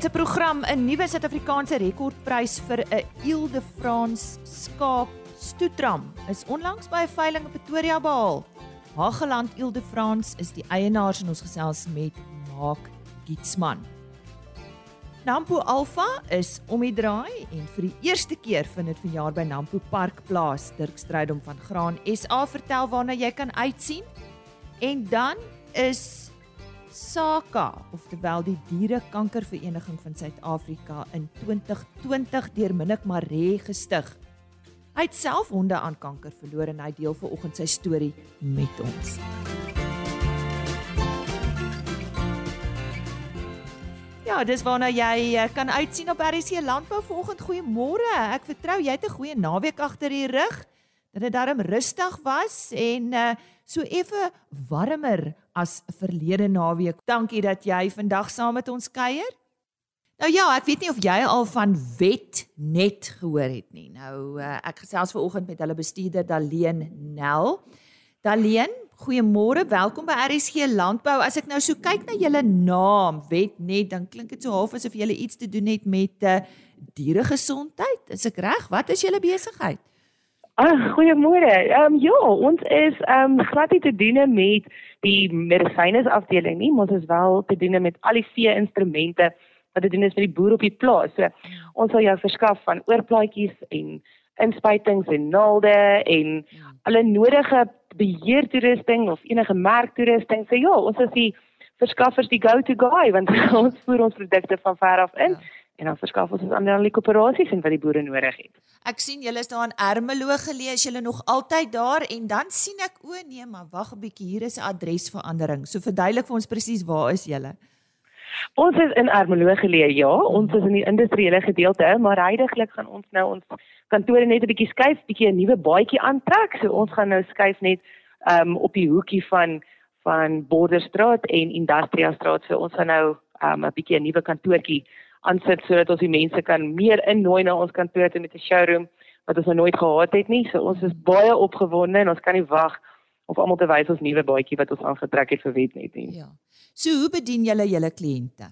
vanoggend se program 'n nuwe Suid-Afrikaanse rekordprys vir 'n Ile de France skaap stoetram is onlangs by 'n veiling in Pretoria behaal. Hageland Ile de France is die eienaars en ons gesels met Mark Gietsman. Nampo Alpha is om die draai en vir die eerste keer vind dit vanjaar by Nampo Park plaas. Dirk Strydom van Graan SA vertel waarna jy kan uitsien. En dan is SAKA, oftewel die Dierekankervereniging van Suid-Afrika in 2020 deur Minnik Maree gestig. Hy het self honde aan kanker verloor en hy deel vanoggend sy storie met ons. Ja, dis waarna jy eh, kan uitsien op RC Landbou vanoggend. Goeiemôre. Ek vertrou jy het 'n goeie naweek agter die rug. Dit darm rustig was en uh, so effe warmer as verlede naweek. Dankie dat jy vandag saam met ons kuier. Nou ja, ek weet nie of jy al van Wet net gehoor het nie. Nou uh, ek gesels ver oggend met hulle bestuurder Daleen Nel. Daleen, goeiemôre, welkom by RSG Landbou. As ek nou so kyk na julle naam, Wet net, dan klink dit so half asof julle iets te doen het met uh, dieregesondheid. Is ek reg? Wat is julle besigheid? Ah, goeiemôre. Ehm um, ja, ons is ehm um, glad nie te doen met die medisyne afdeling nie, ons is wel te doen met al die vee instrumente wat dit doen is vir die boer op die plaas. So ons sal jou verskaf van oorplaatjies en inspuitings en naalde en alle nodige beheertoerusting of enige merktoerusting. So ja, ons is die verskaffers die go-to guy want ons voer ons produkte van ver af in. Ja en dan verskaf ons aan al die koöperasies en wat die boere nodig het. Ek sien julle is daar in Ermelo gelees, julle nog altyd daar en dan sien ek o nee, maar wag 'n bietjie, hier is 'n adresverandering. So verduidelik vir ons presies waar is julle? Ons is in Ermelo geleë, ja. Ons is in die industriële gedeelte, maar heidaglik gaan ons nou ons kantore net 'n bietjie skuif, bietjie 'n nuwe baadjie aantrek. So ons gaan nou skuif net um op die hoekie van van Borderstraat en Industriastraat. So ons gaan nou um 'n bietjie 'n nuwe kantoortjie aansit sodat ons die mense kan meer innooi na ons kantoor toe met 'n showroom wat ons nog nooit gehad het nie. So ons is baie opgewonde en ons kan nie wag om almal te wys ons nuwe baadjie wat ons aangetrek het vir Wetnet nie. Ja. So hoe bedien julle julle kliënte?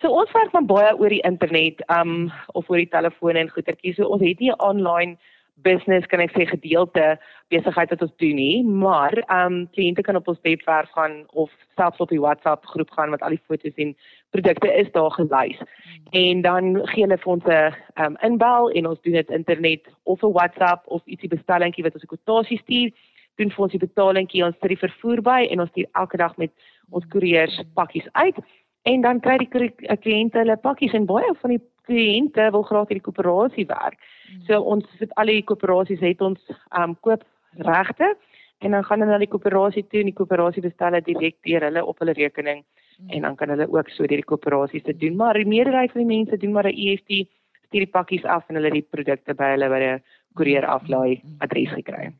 So ons werk van baie oor die internet, um of oor die telefoon en goetertjies. So ons het nie 'n online business kan ek sê gedeelte besigheid wat ons doen nie, maar ehm um, kliënte kan op ons webwerf gaan of selfs op die WhatsApp groep gaan met al die foto's en produkte is daar gelys. En dan gee hulle vir ons 'n ehm um, inbel en ons doen dit internet of 'n WhatsApp of ietsie bestellingkie wat ons 'n kwotasie stuur, doen vir ons die betalingkie, ons sit die vervoer by en ons stuur elke dag met ons koeriers pakkies uit. En dan kry die kliënte hulle pakkies en baie van die kliënte wil graag hierdie koöperasie werk. So ons sit al die koöperasies het ons um koop regte en dan gaan hulle na die koöperasie toe en die koöperasie bestel dit direk deur hulle op hulle rekening en dan kan hulle ook so deur die koöperasies te doen. Maar die meerderheid van die mense doen maar 'n EFT stuur die pakkies af en hulle die produkte by hulle by 'n koerier aflaai adres gekry.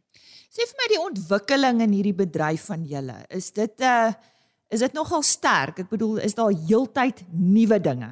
Sê vir my die ontwikkeling in hierdie bedryf van julle, is dit 'n uh, is dit nogal sterk? Ek bedoel, is daar heeltyd nuwe dinge?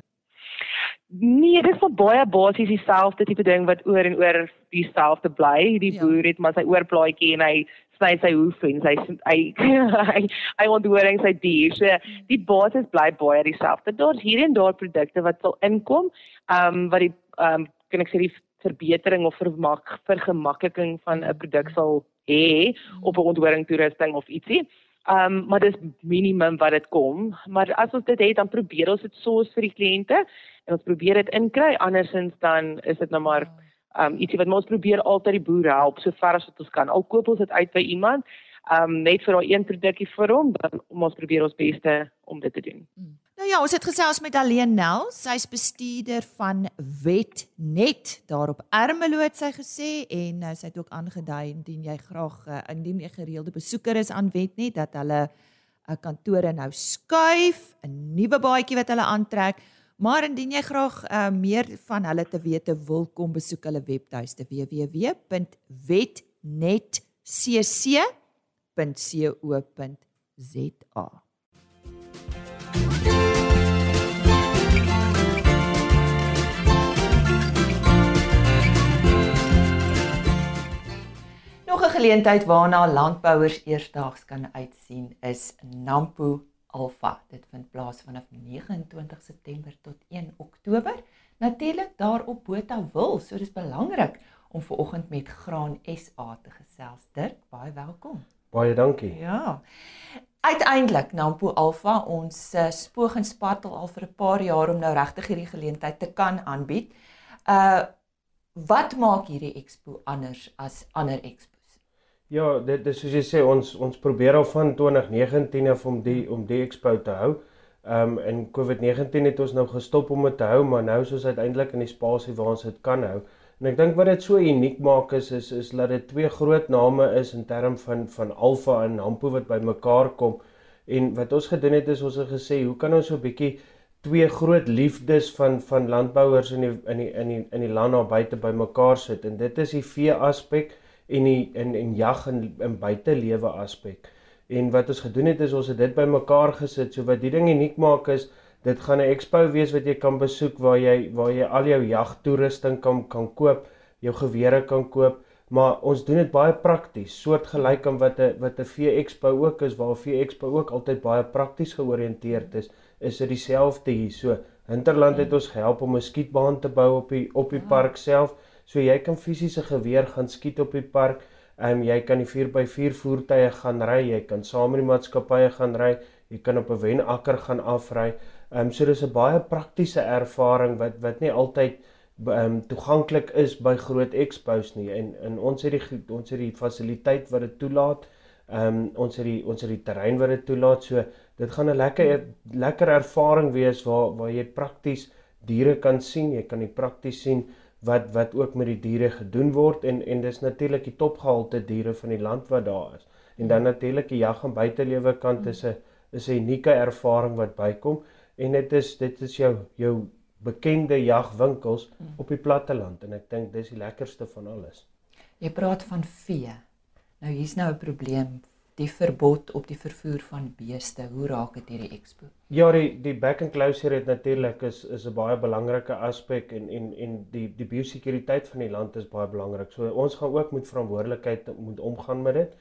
Nee, dit is vir baie basies dieselfde tipe ding wat oor en oor dieselfde bly. Die ja. boer het maar sy oorplaatjie en hy sny sy hoef en sy hy hy hy ontdoring sy dier. So die basis bly baie dieselfde. Daar's hier en daar produkte wat sal inkom, ehm um, wat die ehm um, kan ek sê die verbetering of vermak vergemakliking van 'n produk sal hê op 'n ontdoring toerusting of ietsie. Ehm um, maar dis minimum wat dit kom, maar as ons dit het dan probeer ons dit soos vir die kliënte en ons probeer dit inkry andersins dan is dit nou maar ehm um, ietsie wat ons probeer altyd die boere help so ver as wat ons kan. Al koop ons dit uit by iemand, ehm um, net vir daai een produkkie vir hom, dan ons probeer ons beste om dit te doen. Hmm. Ja, ons het gesels met Alleen Nel, sy's bestuurder van Wetnet daar op Ermelo het sy gesê en uh, sy het ook aangedui indien jy graag uh, indien jy gereelde besoeker is aan Wetnet dat hulle 'n uh, kantore nou skuif, 'n nuwe baadjie wat hulle aantrek. Maar indien jy graag uh, meer van hulle te wete wil kom besoek hulle webtuiste www.wetnetcc.co.za. Nog 'n geleentheid waarna landbouers eersdaags kan uitsien is Nampo Alpha. Dit vind plaas vanaf 29 September tot 1 Oktober. Natuurlik daar op Botawil, so dis belangrik om ver oggend met Graan SA te gesels. Dirk, baie welkom. Baie dankie. Ja. Uiteindelik Nampo Alpha ons uh, spoog en spartel al vir 'n paar jaar om nou regtig hierdie geleentheid te kan aanbied. Uh wat maak hierdie expo anders as ander expos? Ja, dit is soos jy sê ons ons probeer al van 2019 af om die om die expo te hou. Ehm um, in COVID-19 het ons nou gestop om dit te hou, maar nou is ons uiteindelik in die spasie waar ons dit kan hou. En ek dink wat dit so uniek maak is is is dat dit twee groot name is in term van van Alpha en Nampo wat bymekaar kom. En wat ons gedoen het is ons het gesê, hoe kan ons so 'n bietjie twee groot liefdes van van landbouers in die in die in die in die land daar buite bymekaar sit en dit is die vee aspek en die in en jag en in buitelewe aspek. En wat ons gedoen het is ons het dit bymekaar gesit. So wat die ding uniek maak is Dit gaan 'n expo wees wat jy kan besoek waar jy waar jy al jou jagtoerusting kan kan koop, jou gewere kan koop, maar ons doen dit baie prakties, soortgelyk aan wat 'n wat 'n vee expo ook is waar 'n vee expo ook altyd baie prakties georiënteerd is, is dit dieselfde hier. So Hinterland het ons gehelp om 'n skietbaan te bou op die op die ja. park self, so jy kan fisiese geweer gaan skiet op die park. Ehm um, jy kan die 4x4 voertuie gaan ry, jy kan saam met die maatskappye gaan ry, jy kan op 'n wenakker gaan afry. Ehm um, so dis 'n baie praktiese ervaring wat wat nie altyd ehm um, toeganklik is by groot expos nie en en ons het die ons het die fasiliteit wat dit toelaat. Ehm um, ons het die ons het die terrein wat dit toelaat. So dit gaan 'n lekker lekker ervaring wees waar waar jy prakties diere kan sien. Jy kan die prakties sien wat wat ook met die diere gedoen word en en dis natuurlik die topgehalte diere van die land wat daar is. En dan natuurlik die jag en buitelewe kant is 'n is 'n unieke ervaring wat bykom en dit is dit is jou jou bekende jagwinkels mm. op die platteland en ek dink dis die lekkerste van alles. Jy praat van vee. Nou hier's nou 'n probleem, die verbod op die vervoer van beeste. Hoe raak dit hierdie expo? Ja, die die back and closure het natuurlik is is 'n baie belangrike aspek en en en die die biosekuriteit van die land is baie belangrik. So ons gaan ook met verantwoordelikheid moet omgaan met dit.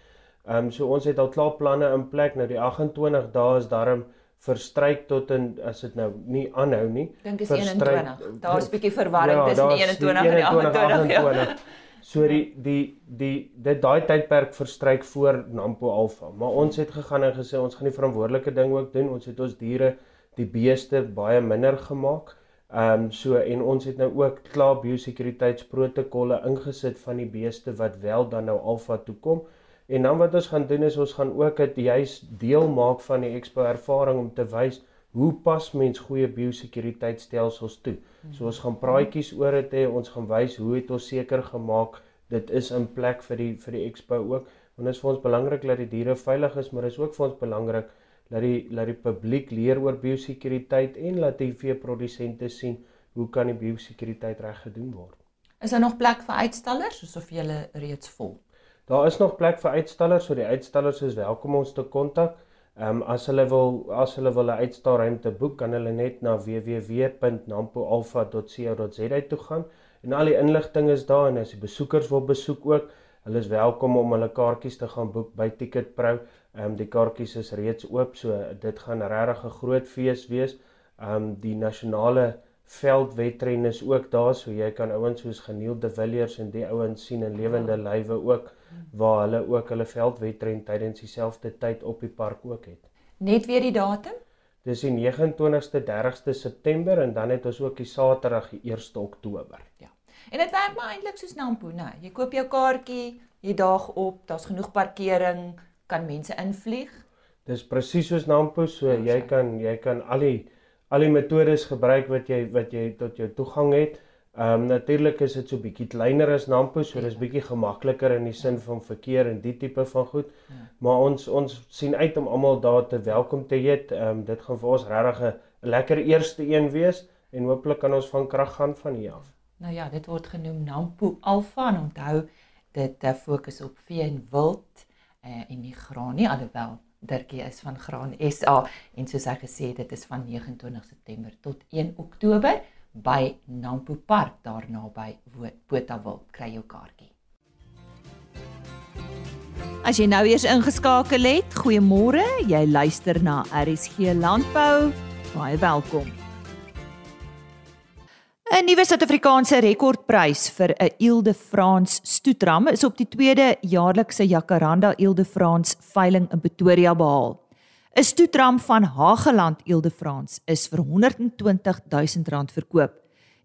Ehm um, so ons het al klaar planne in plek. Nou die 28 dae is daarom verstryk tot in as dit nou nie aanhou nie. Dink is 21. Daar's 'n bietjie verwarring ja, tussen die 21 en die 28. 28 ja. So die die die dit daai tydperk verstryk voor Nampo Alpha, maar ons het gegaan en gesê ons gaan die verantwoordelike ding ook doen. Ons het ons diere, die beeste baie minder gemaak. Ehm um, so en ons het nou ook klaar biosekuriteitsprotokolle ingesit van die beeste wat wel dan nou Alpha toe kom. En dan wat ons gaan doen is ons gaan ook dit juis deel maak van die expo ervaring om te wys hoe pas mens goeie biosekuriteitstelsels toe. So ons gaan praatjies oor dit hê, ons gaan wys hoe het ons seker gemaak dit is in plek vir die vir die expo ook. Want dit is vir ons belangrik dat die diere veilig is, maar dit is ook vir ons belangrik dat die dat die publiek leer oor biosekuriteit en laat die veeprodusente sien hoe kan die biosekuriteit reg gedoen word. Is daar nog plek vir uitstallers of jy reeds vol? Daar is nog plek vir uitstallers, so die uitstallers is welkom ons te kontak. Ehm um, as hulle wil as hulle wil 'n uitstalruimte boek, kan hulle net na www.nampoalpha.co.za toe gaan en al die inligting is daar en as die besoekers wil besoek ook, hulle is welkom om hulle kaartjies te gaan boek by Ticketpro. Ehm um, die kaartjies is reeds oop, so dit gaan regtig 'n groot fees wees. Ehm um, die nasionale veldwedren is ook daar, so jy kan ouens soos Geniel de Villiers en die ouens sien in lewende lywe ook waar hulle ook hulle veldwedren tydens dieselfde tyd op die park ook het. Net weer die datum? Dis die 29ste 30ste September en dan het ons ook die Saterdag die 1ste Oktober. Ja. En dit werk maar eintlik soos Nampo, né? Jy koop jou kaartjie, jy daag op, daar's genoeg parkering, kan mense invlieg. Dis presies soos Nampo, so ja, jy kan jy kan al die al die metodes gebruik wat jy wat jy tot jou toegang het. Ehm um, natuurlik is dit so bietjie kleiner as Nampo, so dis bietjie gemakliker in die sin van verkeer en die tipe van goed. Ja. Maar ons ons sien uit om almal daar te welkom te heet. Ehm um, dit gaan vir ons regtig 'n lekker eerste een wees en hooplik kan ons van krag gaan van hier af. Nou ja, dit word genoem Nampo Alpha en onthou dit uh, fokus op vee en wild uh, en nie graan nie alhoewel Dirkie is van Graan SA en soos hy gesê het dit is van 29 September tot 1 Oktober by Nampo Park daar naby Botawil kry jou kaartjie. As jy nou eers ingeskakel het, goeiemôre. Jy luister na RSG Landbou. Baie welkom. 'n Nuwe Suid-Afrikaanse rekordprys vir 'n Ile-de-France stoetram is op die tweede jaarlikse Jacaranda Ile-de-France veiling in Pretoria behaal. 'n Stoetram van Hageland Ile-de-France is vir R120 000 verkoop.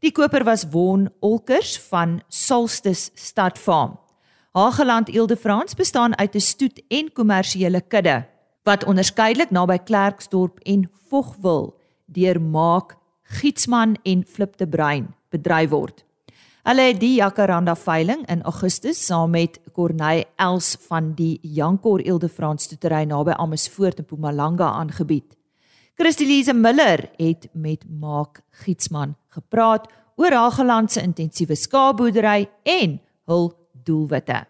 Die koper was Won Olkers van Solstice Stad Farm. Hageland Eelde-Frans bestaan uit 'n stoet en kommersiële kudde wat onderskeidelik naby Klerksdorp en Vogwil deur Maak Gietsman en Flip de Bruin bedryf word. Hulle het die Jacaranda veiling in Augustus saam met Corneille Els van die Jankor Eelde-Frans stoetery naby Amersfoort in Mpumalanga aangebied. Christelise Miller het met Maak Gietsman gepraat oor Hageland se intensiewe skaapboerdery en hul doelwitte.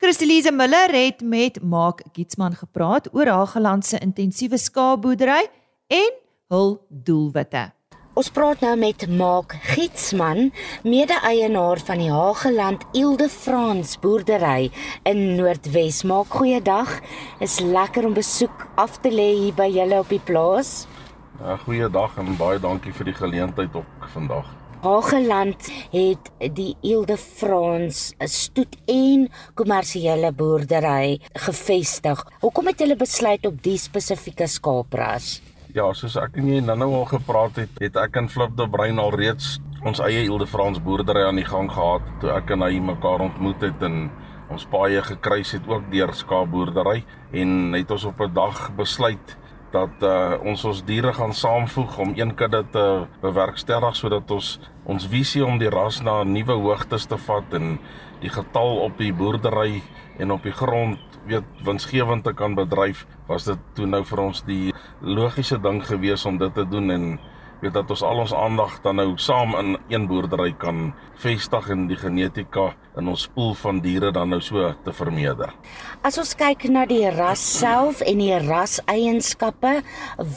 Christelise Miller het met Mark Gitsman gepraat oor haar gelandse intensiewe skaapboerdery en hul doelwitte. Ons praat nou met Mark Gitsman, mede-eienaar van die Hageland Ilde Frans boerdery in Noordwes. Maak goeiedag. Is lekker om besoek af te lê hier by julle op die plaas. Ja, goeiedag en baie dankie vir die geleentheid op vandag. Hageland het die Ile de France stoet en kommersiële boerdery gevestig. Hoekom het hulle besluit op die spesifieke skaapras? Ja, soos ek en jy nou al gepraat het, het ek en Flip de Bruin al reeds ons eie Ile de France boerdery aan die gang gehad toe ek en hy mekaar ontmoet het en ons paie gekruis het ook deur skaapboerdery en het ons op 'n dag besluit dat uh, ons ons diere gaan saamvoeg om een kudde te bewerkstellig sodat ons ons visie om die ras na nuwe hoogtes te vat en die getal op die boerdery en op die grond weet winsgewend te kan bedryf was dit toe nou vir ons die logiese ding gewees om dit te doen en weet dat ons al ons aandag dan nou saam in een boerdery kan vestig en die genetika in ons spoel van diere dan nou so te vermeerder. As ons kyk na die ras self en die ras eienskappe,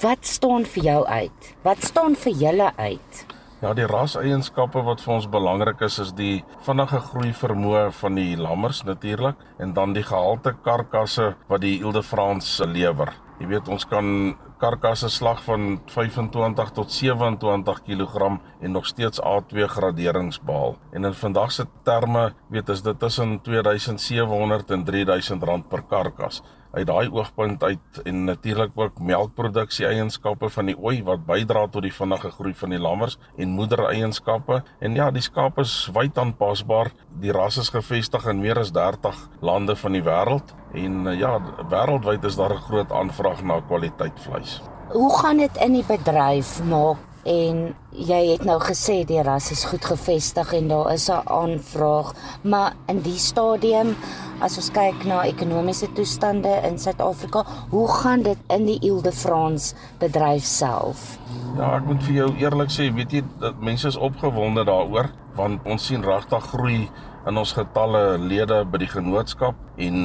wat staan vir jou uit? Wat staan vir julle uit? Ja, die ras eienskappe wat vir ons belangrik is is die vinnige groei vermoë van die lammers natuurlik en dan die gehalte karkasse wat die Ile de France lewer. Jy weet ons kan karkasse slag van 25 tot 27 kg en nog steeds A2 graderings behaal. En in vandag se terme, weet is dit tussen 2700 en 3000 rand per karkas uit daai oogpunt uit en natuurlik ook melkproduksie eienskappe van die ooi wat bydra tot die vinnige groei van die lammers en moedereienskappe. En ja die skaap is wyd aanpasbaar. Die ras is gevestig in meer as 30 lande van die wêreld en ja wêreldwyd is daar 'n groot aanvraag na kwaliteit vleis. Hoe gaan dit in die bedryf maak en jy het nou gesê die ras is goed gevestig en daar is 'n aanvraag, maar in die stadium as ons kyk na ekonomiese toestande in Suid-Afrika, hoe gaan dit in die Ile de France bedryf self? Ja, ek moet vir jou eerlik sê, weet jy, dat mense is opgewonde daaroor want ons sien regtig groei in ons getalle lede by die genootskap en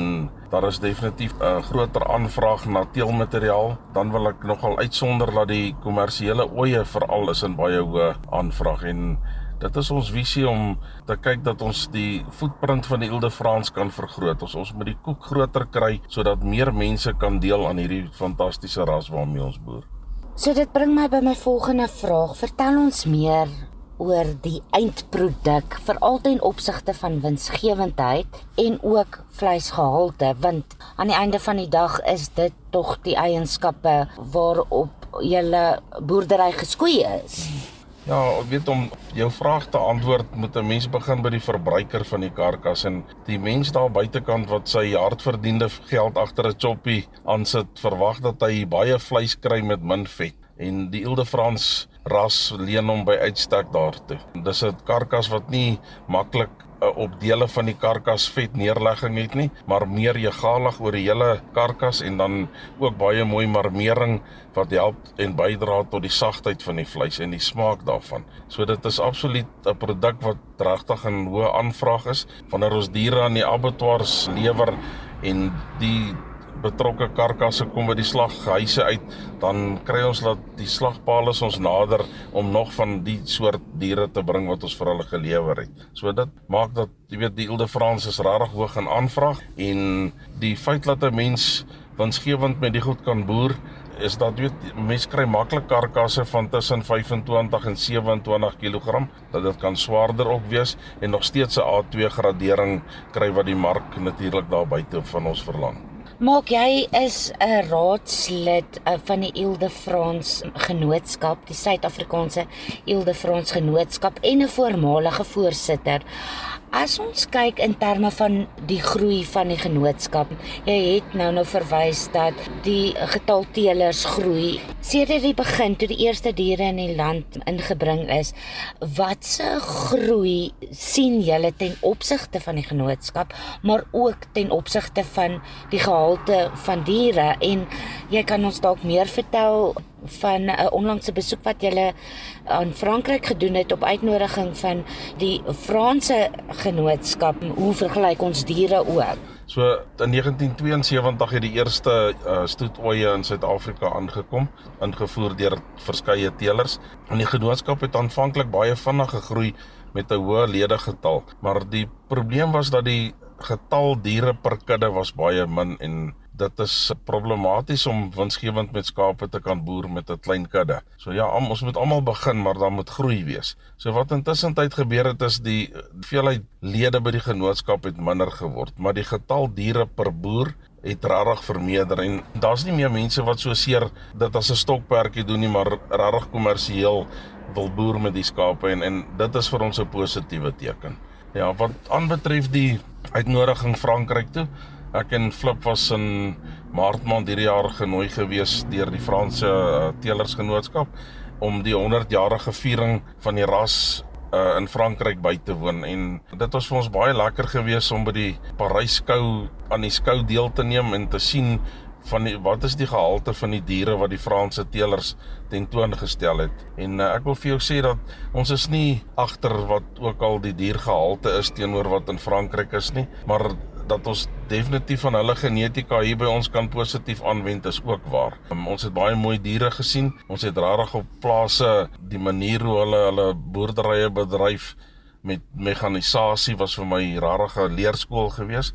daar is definitief 'n groter aanvraag na teelmateriaal. Dan wil ek nogal uitsonder dat die kommersiële oeye veral is in baie hoë aanvraag en dit is ons visie om te kyk dat ons die footprint van die Ile de France kan vergroot. Ons ons moet die koek groter kry sodat meer mense kan deel aan hierdie fantastiese ras waarmee ons boer. So dit bring my by my volgende vraag. Vertel ons meer oor die eindproduk veral ten opsigte van winsgewendheid en ook vleisgehalte want aan die einde van die dag is dit tog die eienskappe waarop julle boerdery geskoei is. Ja, weet om jou vraag te antwoord moet 'n mens begin by die verbruiker van die karkas en die mens daar buitekant wat sy hardverdiende geld agter 'n choppie aansit, verwag dat hy baie vleis kry met min vet en die Ile de France ras leen hom by uitstek daartoe. Dis 'n karkas wat nie maklik uh, op dele van die karkas vet neerlegging het nie, maar meer egalig oor die hele karkas en dan ook baie mooi marmering wat help en bydra tot die sagtheid van die vleis en die smaak daarvan. So dit is absoluut 'n produk wat regtig 'n hoë aanvraag is wanneer ons diere aan die abattoirs lewer en die betrokke karkasse kom by die slaghuise uit, dan kry ons dat die slagpale ons nader om nog van die soort diere te bring wat ons vir hulle gelewer het. So dit maak dat jy weet die Ilde Frans is regtig hoog in aanvraag en die feit dat 'n mens winsgewend met die goed kan boer is dat weet mense kry maklik karkasse van tussen 25 en 27 kg dat dit kan swaarder ook wees en nog steeds 'n A2 gradering kry wat die mark natuurlik daar buite van ons verlang. Maak jy is 'n raadslid uh, van die Ilde Frans Genootskap, die Suid-Afrikaanse Ilde Frans Genootskap en 'n voormalige voorsitter. As ons kyk in terme van die groei van die genootskap, jy het nou nou verwys dat die getal teelers groei. Sedert die begin toe die eerste diere in die land ingebring is, watse groei sien julle ten opsigte van die genootskap, maar ook ten opsigte van die gehalte van diere en jy kan ons dalk meer vertel van 'n uh, onlangse besoek wat jy aan Frankryk gedoen het op uitnodiging van die Franse genootskap. Hoe vergelyk ons diere ook? So in 1972 het die eerste uh, stoetoeie in Suid-Afrika aangekom, ingevoer deur verskeie teelers. En die genootskap het aanvanklik baie vinnig gegroei met 'n hoë ledegetal, maar die probleem was dat die getal diere per kudde was baie min en dit is problematies om winsgewend met skape te kan boer met 'n klein kudde. So ja, ons moet almal begin, maar dan moet groei wees. So wat intussen tyd gebeur het is die veelheid lede by die genootskap het minder geword, maar die getal diere per boer het regtig vermeerder en daar's nie meer mense wat so seer dit as 'n stokperdjie doen nie, maar regtig kommersieel wil boer met die skape en en dit is vir ons 'n positiewe teken. Ja, wat aanbetref die uitnodiging Frankryk toe, Ek en Flip was in Maart maand hierdie jaar genooi gewees deur die Franse uh, Teelersgenootskap om die 100-jarige viering van die ras uh, in Frankryk by te woon en dit was vir ons baie lekker gewees om by die Parys skou aan die skou deel te neem en te sien van die, wat is die gehalte van die diere wat die Franse teelers tentoongestel het. En uh, ek wil vir jou sê dat ons is nie agter wat ook al die diergehalte is teenoor wat in Frankryk is nie, maar dat ons definitief van hulle genetika hier by ons kan positief aanwend is ook waar. Um, ons het baie mooi diere gesien. Ons het regtig op plase die manier hoe hulle hulle boerderye bedryf met mekanisasie was vir my regtig 'n leerskool gewees.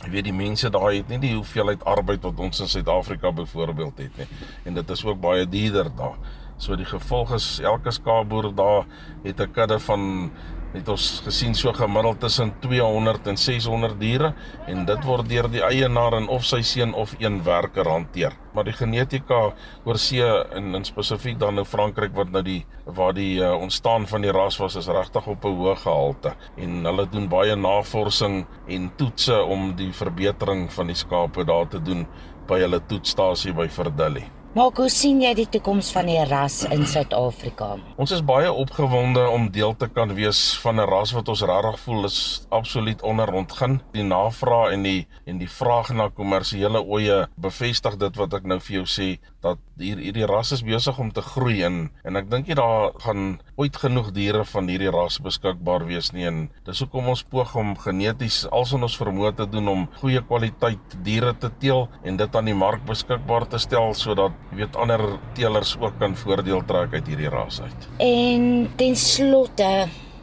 Ek weet die mense daai het nie die hoeveelheid arbeid wat ons in Suid-Afrika byvoorbeeld het nie. En dit is ook baie duurder daar. So die gevolg is elke skaapboer daar het 'n kudde van het ons gesien so gemiddeld tussen 200 en 600 diere en dit word deur die eienaar en of sy seun of een werker hanteer. Maar die genetika oor see en in spesifiek dan in Frankryk wat nou die waar die uh, ontstaan van die ras was is regtig op 'n hoë gehalte en hulle doen baie navorsing en toetse om die verbetering van die skape daar te doen by hulle toetsstasie by Verdilly. Maar hoe sien jy die toekoms van die ras in Suid-Afrika? Ons is baie opgewonde om deel te kan wees van 'n ras wat ons regtig voel is absoluut onderontgin. Die navraag en die en die vraag na kommersiële oeye bevestig dit wat ek nou vir jou sê dat hier hierdie ras is besig om te groei in en ek dink jy daar gaan ooit genoeg diere van hierdie ras beskikbaar wees nie en dis hoekom ons poog om geneties als ons vermoë te doen om goeie kwaliteit diere te teel en dit aan die mark beskikbaar te stel sodat jy weet ander teelers ook kan voordeel trek uit hierdie ras uit. En ten slotte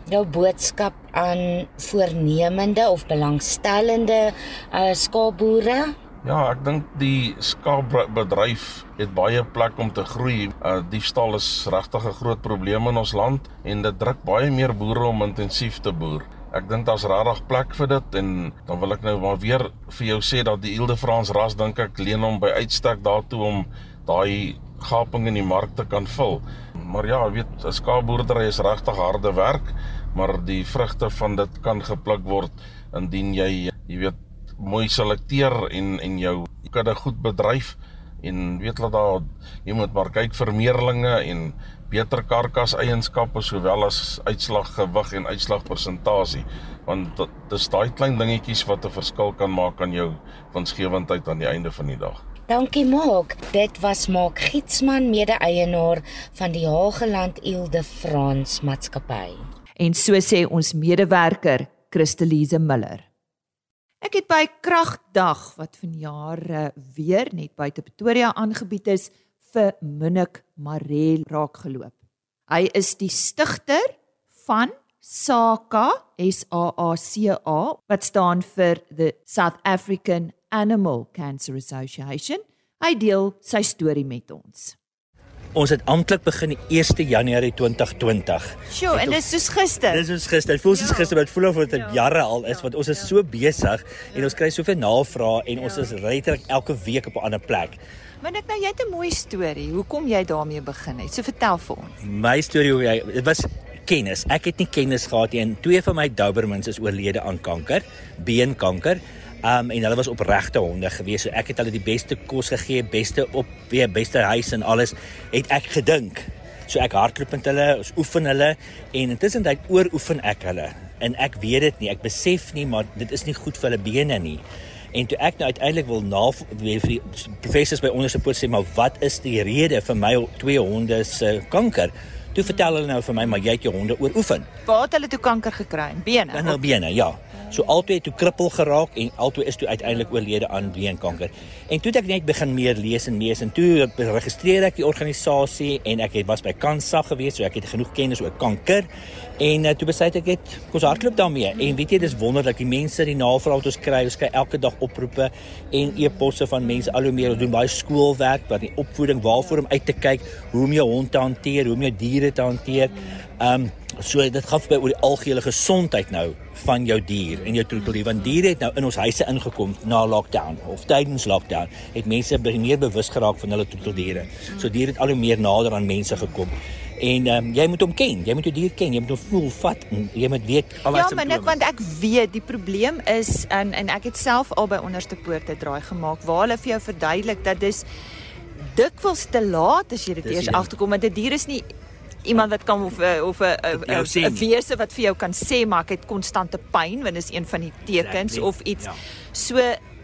jou boodskap aan voornemende of belangstellende uh, skaapboere Ja, ek dink die skaapbedryf het baie plek om te groei. Uh diefstal is regtig 'n groot probleem in ons land en dit druk baie meer boere om intensief te boer. Ek dink daar's regtig plek vir dit en dan wil ek nou maar weer vir jou sê dat die Ilde Frans ras dink ek leen hom by uitstek daartoe om daai gaping in die mark te kan vul. Maar ja, weet, 'n skaapboerdery is regtig harde werk, maar die vrugte van dit kan gepluk word indien jy jy weet mooi selekteer en en jou kudde goed bedryf en weet dat daar jy moet maar kyk vir meerlinge en beter karkas eienskappe sowel as uitslag gewig en uitslag persentasie want dit is daai klein dingetjies wat 'n verskil kan maak aan jou winsgewendheid aan die einde van die dag. Dankie Maak. Dit was Maak Gietsman, mede-eienaar van die Hageland Ilde Frans Maatskappy. En so sê ons medewerker Christelise Miller. Ek het by Kragdag wat vanjaar uh, weer net buite Pretoria aangebied is vir Munnik Marel raakgeloop. Hy is die stigter van SACA, S A A C A, wat staan vir the South African Animal Cancer Association. Hy deel sy storie met ons. Ons het amptelik begin die 1 Januarie 2020. Sjoe, en dit is soos gister. Dis soos gister. Dit voel soos Ja. gister, maar dit voel of dit Ja. jare al is want ons is so besig en ons kry soveel navrae en ons is letterlik elke week op 'n ander plek. Maar ek nou jy het 'n mooi storie. Hoekom jy daarmee begin het? So vertel vir ons. My storie hoe jy dit was kennis. Ek het nie kennis gehad nie en twee van my Dobermans is oorlede aan kanker, beenkanker. Um en hulle was opregte honde gewees. So ek het hulle die beste kos gegee, beste op weer beste huis en alles het ek gedink. So ek hardloop met hulle, ons oefen hulle en intussen tyd ooroefen ek hulle. En ek weet dit nie, ek besef nie, maar dit is nie goed vir hulle bene nie. En toe ek nou uiteindelik wil na weer vir die professors by ondersoek sê maar wat is die rede vir my twee honde se kanker? Toe vertel hulle nou vir my maar jy het jou honde ooroefen. Waar het hulle toe kanker gekry? Bene. In hul bene, ja. So albei het toe krippel geraak en albei is toe uiteindelik oorlede aan beenkanker. En toe het ek net begin meer lees en lees en toe registreer ek die organisasie en ek het was by Kansa gewees, so ek het genoeg kennis oor kanker. En uh, toe besluit ek het kom ons hardloop daarmee. En weet jy dis wonderlik, die mense die navraag wat ons kry, ons kry elke dag oproepe en e-posse van mense al hoe meer doen baie skoolwerk, wat die opvoeding waarvoor om uit te kyk, hoe om jou hond te hanteer, hoe om jou diere te hanteer. Um, so dit gaan my oor die algehele gesondheid nou van jou dier en jou troeteldier want diere het nou in ons huise ingekom na lockdown of tydens lockdown het mense meer bewus geraak van hulle troeteldiere. So diere het al hoe meer nader aan mense gekom. En ehm um, jy moet hom ken, jy moet jou dier ken, jy moet hom voel, vat en jy moet weet al Ja, sy maar net want ek weet die probleem is en en ek het self al by onderste poorte draai gemaak waar hulle vir jou verduidelik dat dis dikwels te laat as jy dit eers die agterkom want 'n dier is nie iemand wat kan of eh, of 'n jou sê 'n wese wat vir jou kan sê maar ek het konstante pyn want dis een van die tekens Exactly. of iets. Ja. So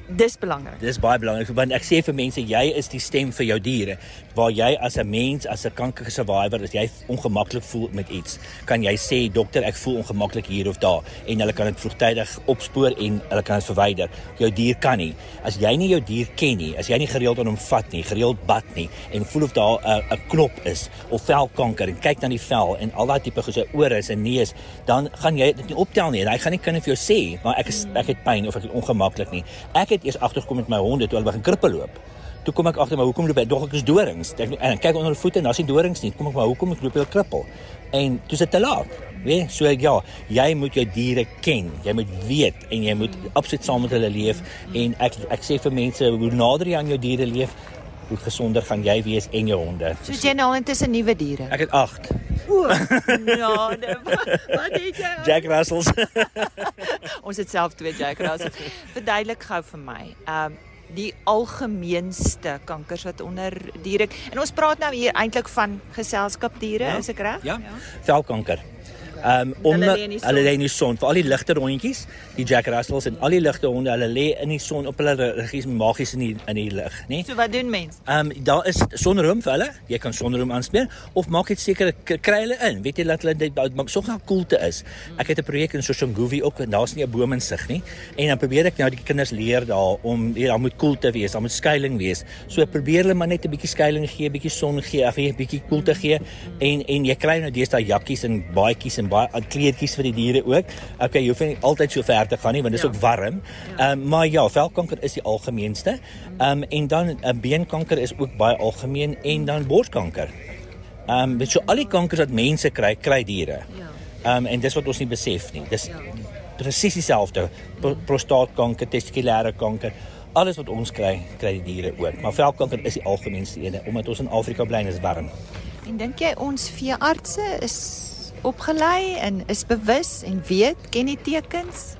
dis belangrik. Dis baie belangrik want ek sê vir mense jy is die stem vir jou diere. Waar jy as 'n mens, as 'n kanker survivor, as jy ongemaklik voel met iets, kan jy sê dokter, ek voel ongemaklik hier of daar en hulle kan dit vroegtydig opspoor en hulle kan dit verwyder. Jou dier kan nie. As jy nie jou dier ken nie, as jy nie gereeld aan hom vat nie, gereeld bad nie en voel of daar 'n 'n knop is of velkanker en kyk na die vel en al daai tipe gesê ore is en neus, dan gaan jy dit nie optel nie. En hy gaan nie kan vir jou sê, maar ek is ek het pyn of ek is ongemaklik nie. Ek het eers agtergekom met my honde toe hulle begin krippe loop. Toe kom ek agter maar hoekom loop hy? Dog ek is dorings. Ek en ek kyk onder die voete en daar's nie dorings nie. Kom ek maar hoekom ek loop hy krippel? En toe sit te laat. Weet, so ek ja, jy moet jou diere ken. Jy moet weet en jy moet absoluut saam met hulle leef en ek ek sê vir mense hoe nader jy aan jou diere leef, hoe gesonder gaan jy wees en jou honde. So jy nou intussen nuwe diere. Ek het 8 O, ja, nee, wat het jy? Jack Russells. Ons het self twee Jack Russells. Verduidelik gou vir my. Um die algemeenste kankers wat onder diere en ons praat nou hier eintlik van geselskapdiere, Ja. is ek reg? Ja. Velkanker. Ehm um, om Hulle lê in die son. in die ligte rondjies, die Jack Russells en al die ligte honde, hulle lê in die son op hulle regies magies in die in die lig, nê? So wat doen mense? Ehm um, daar is sonroom vir hulle. Jy kan sonroom aansmeer of maak dit seker kry hulle in. Weet jy dat hulle dit maak so gaan koelte is. Ek het 'n projek in Soshanguve ook en daar's nie 'n boom in sig nie. En dan probeer ek nou die kinders leer daar om ja, daar moet koelte wees, daar moet skuilings wees. So probeer hulle maar net 'n bietjie skuilings gee, bietjie son gee, of 'n bietjie koelte gee en en jy kry nou deesdae jakkies en baadjies en baie kleertjies vir die diere ook. Okay, jy hoef nie altyd so ver te gaan nie want dit is Ja. ook warm. Ehm um, maar ja, velkanker is die algemeenste. Ehm um, en dan uh, beenkanker is ook baie algemeen en dan borskanker. Ehm um, weet so al die kankers wat mense kry, kry diere. Ja. Ehm um, en dis wat ons nie besef nie. Dis presies dieselfde. Pro prostaatkanker, testikulêre kanker, alles wat ons kry, kry die diere ook. Maar velkanker is die algemeenste een omdat ons in Afrika bly en is warm. En dink jy ons veeartse is opgelei en is bewus en weet ken die tekens?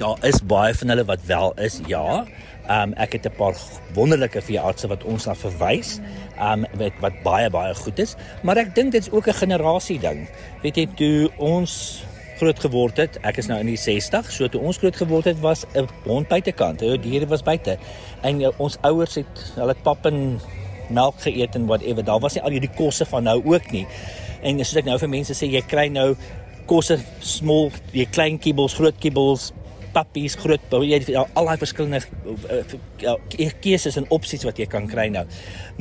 Daar is baie van hulle wat wel is, ja. Ehm um, ek het 'n paar wonderlike veeartse wat ons na verwys. Ehm um, wat wat baie baie goed is, maar ek dink dit is ook 'n generasie ding. Weet jy, toe ons groot geword het, ek is nou in die 60, so toe ons groot geword het was 'n hond buitekant. Die diere was buite. En uh, ons ouers het hulle pap en melk geëet en whatever. Daar was nie al hierdie kosse van nou ook nie. En soos ek nou vir mense sê, jy kry nou kosse small, jy klein kibbels, groot kibbels, pappies, groot jy al daai verskillende uh, keuses en opsies wat jy kan kry nou.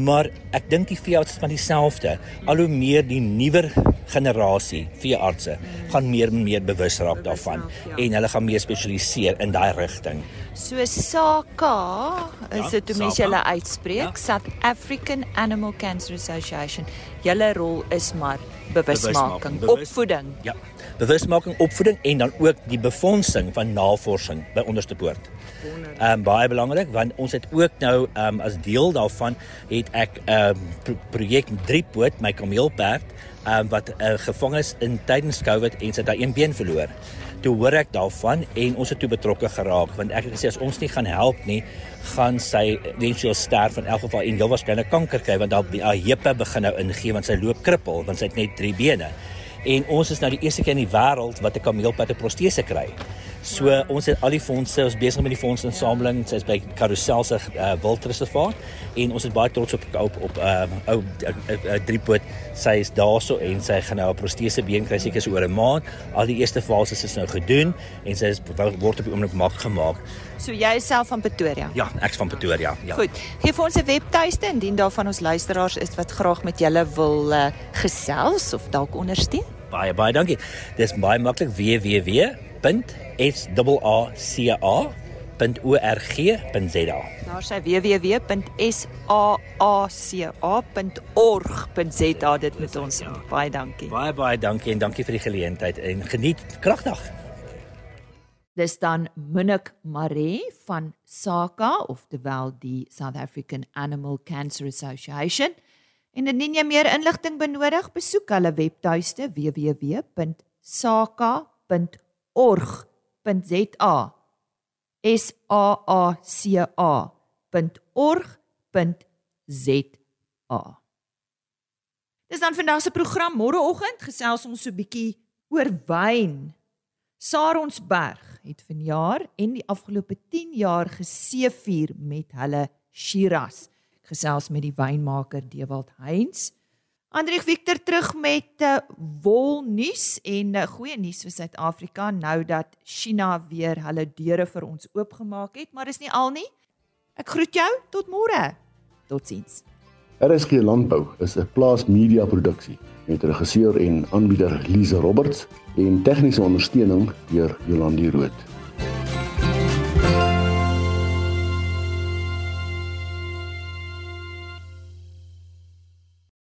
Maar ek dink die veearts is van dieselfde. Al hoe meer die nuwer generasie veeartse gaan meer en meer bewus raak daarvan ja. en hulle gaan meer spesialiseer in daai rigting. So SAKA is dit ja, hoe mense hulle uitspreek, ja. South African Animal Cancer Association. Julle rol is maar bewusmaking, opvoeding. Ja. Bewusmaking, opvoeding en dan ook die befondsing van navorsing by onderste poort. Ehm um, baie belangrik want ons het ook nou ehm um, as deel daarvan het ek 'n um, ehm, pro projek Driepoot my kameelperd ehm um, wat uh, gevang is in tydens Covid en sy daai een been verloor. Toe hoor ek daarvan en ons het toe betrokke geraak want ek het gesê as ons nie gaan help nie gaan sy eventueel sterf in elk geval en heel waarskynlik kanker kry want haar heupe begin nou ingee want sy loop krippel want sy het net 3 bene. En ons is nou die eerste keer in die wêreld wat 'n kameelpad 'n protese kry. So ons het al die fondse, ons besig met die fondsinsameling. Sy's by Carousel se uh, wildreservaat en ons is baie trots op op op uh, ou uh, uh, driepoot. Sy is daarso en sy gaan nou 'n protese been kry seker so oor 'n maand. Al die eerste fases is nou gedoen en sy is word op die oomblik maak gemaak. So jy is self van Pretoria? Ja, ek's van Pretoria. Ja. Goed. Gee vir ons 'n webtuiste indien daar van ons luisteraars is wat graag met julle wil uh, gesels of dalk ondersteun. Baie baie dankie. Dis baie maklik www.saaca.org.za. Daar sê www.saaca.org.za dit met ons. Ja. Baie dankie. Baie baie dankie en dankie vir die geleentheid en geniet kragdag. Dis dan Munnik Maree van SACA of terwyl die South African Animal Cancer Association. En indien jy meer inligting benodig, besoek hulle webtuiste www.saka.org.za. S A A C A.org.za. Dis dan vandag se program môreoggend gesels ons so 'n bietjie oor wyn. Saronsberg het vanjaar en die afgelope 10 jaar geseëvier met hulle Shiraz gesels met die wynmaker Dewald Heinz. Andrieg Victor terug met uh, eh, wolnuus en uh, goeie nuus vir Suid-Afrika nou dat China weer hulle deure vir ons oopgemaak het, maar dis nie al nie. Ek groet jou tot môre. Totsiens. RSG Landbou is 'n plaas media produksie met regisseur en aanbieder Lize Roberts en tegniese ondersteuning deur Jolandi Root.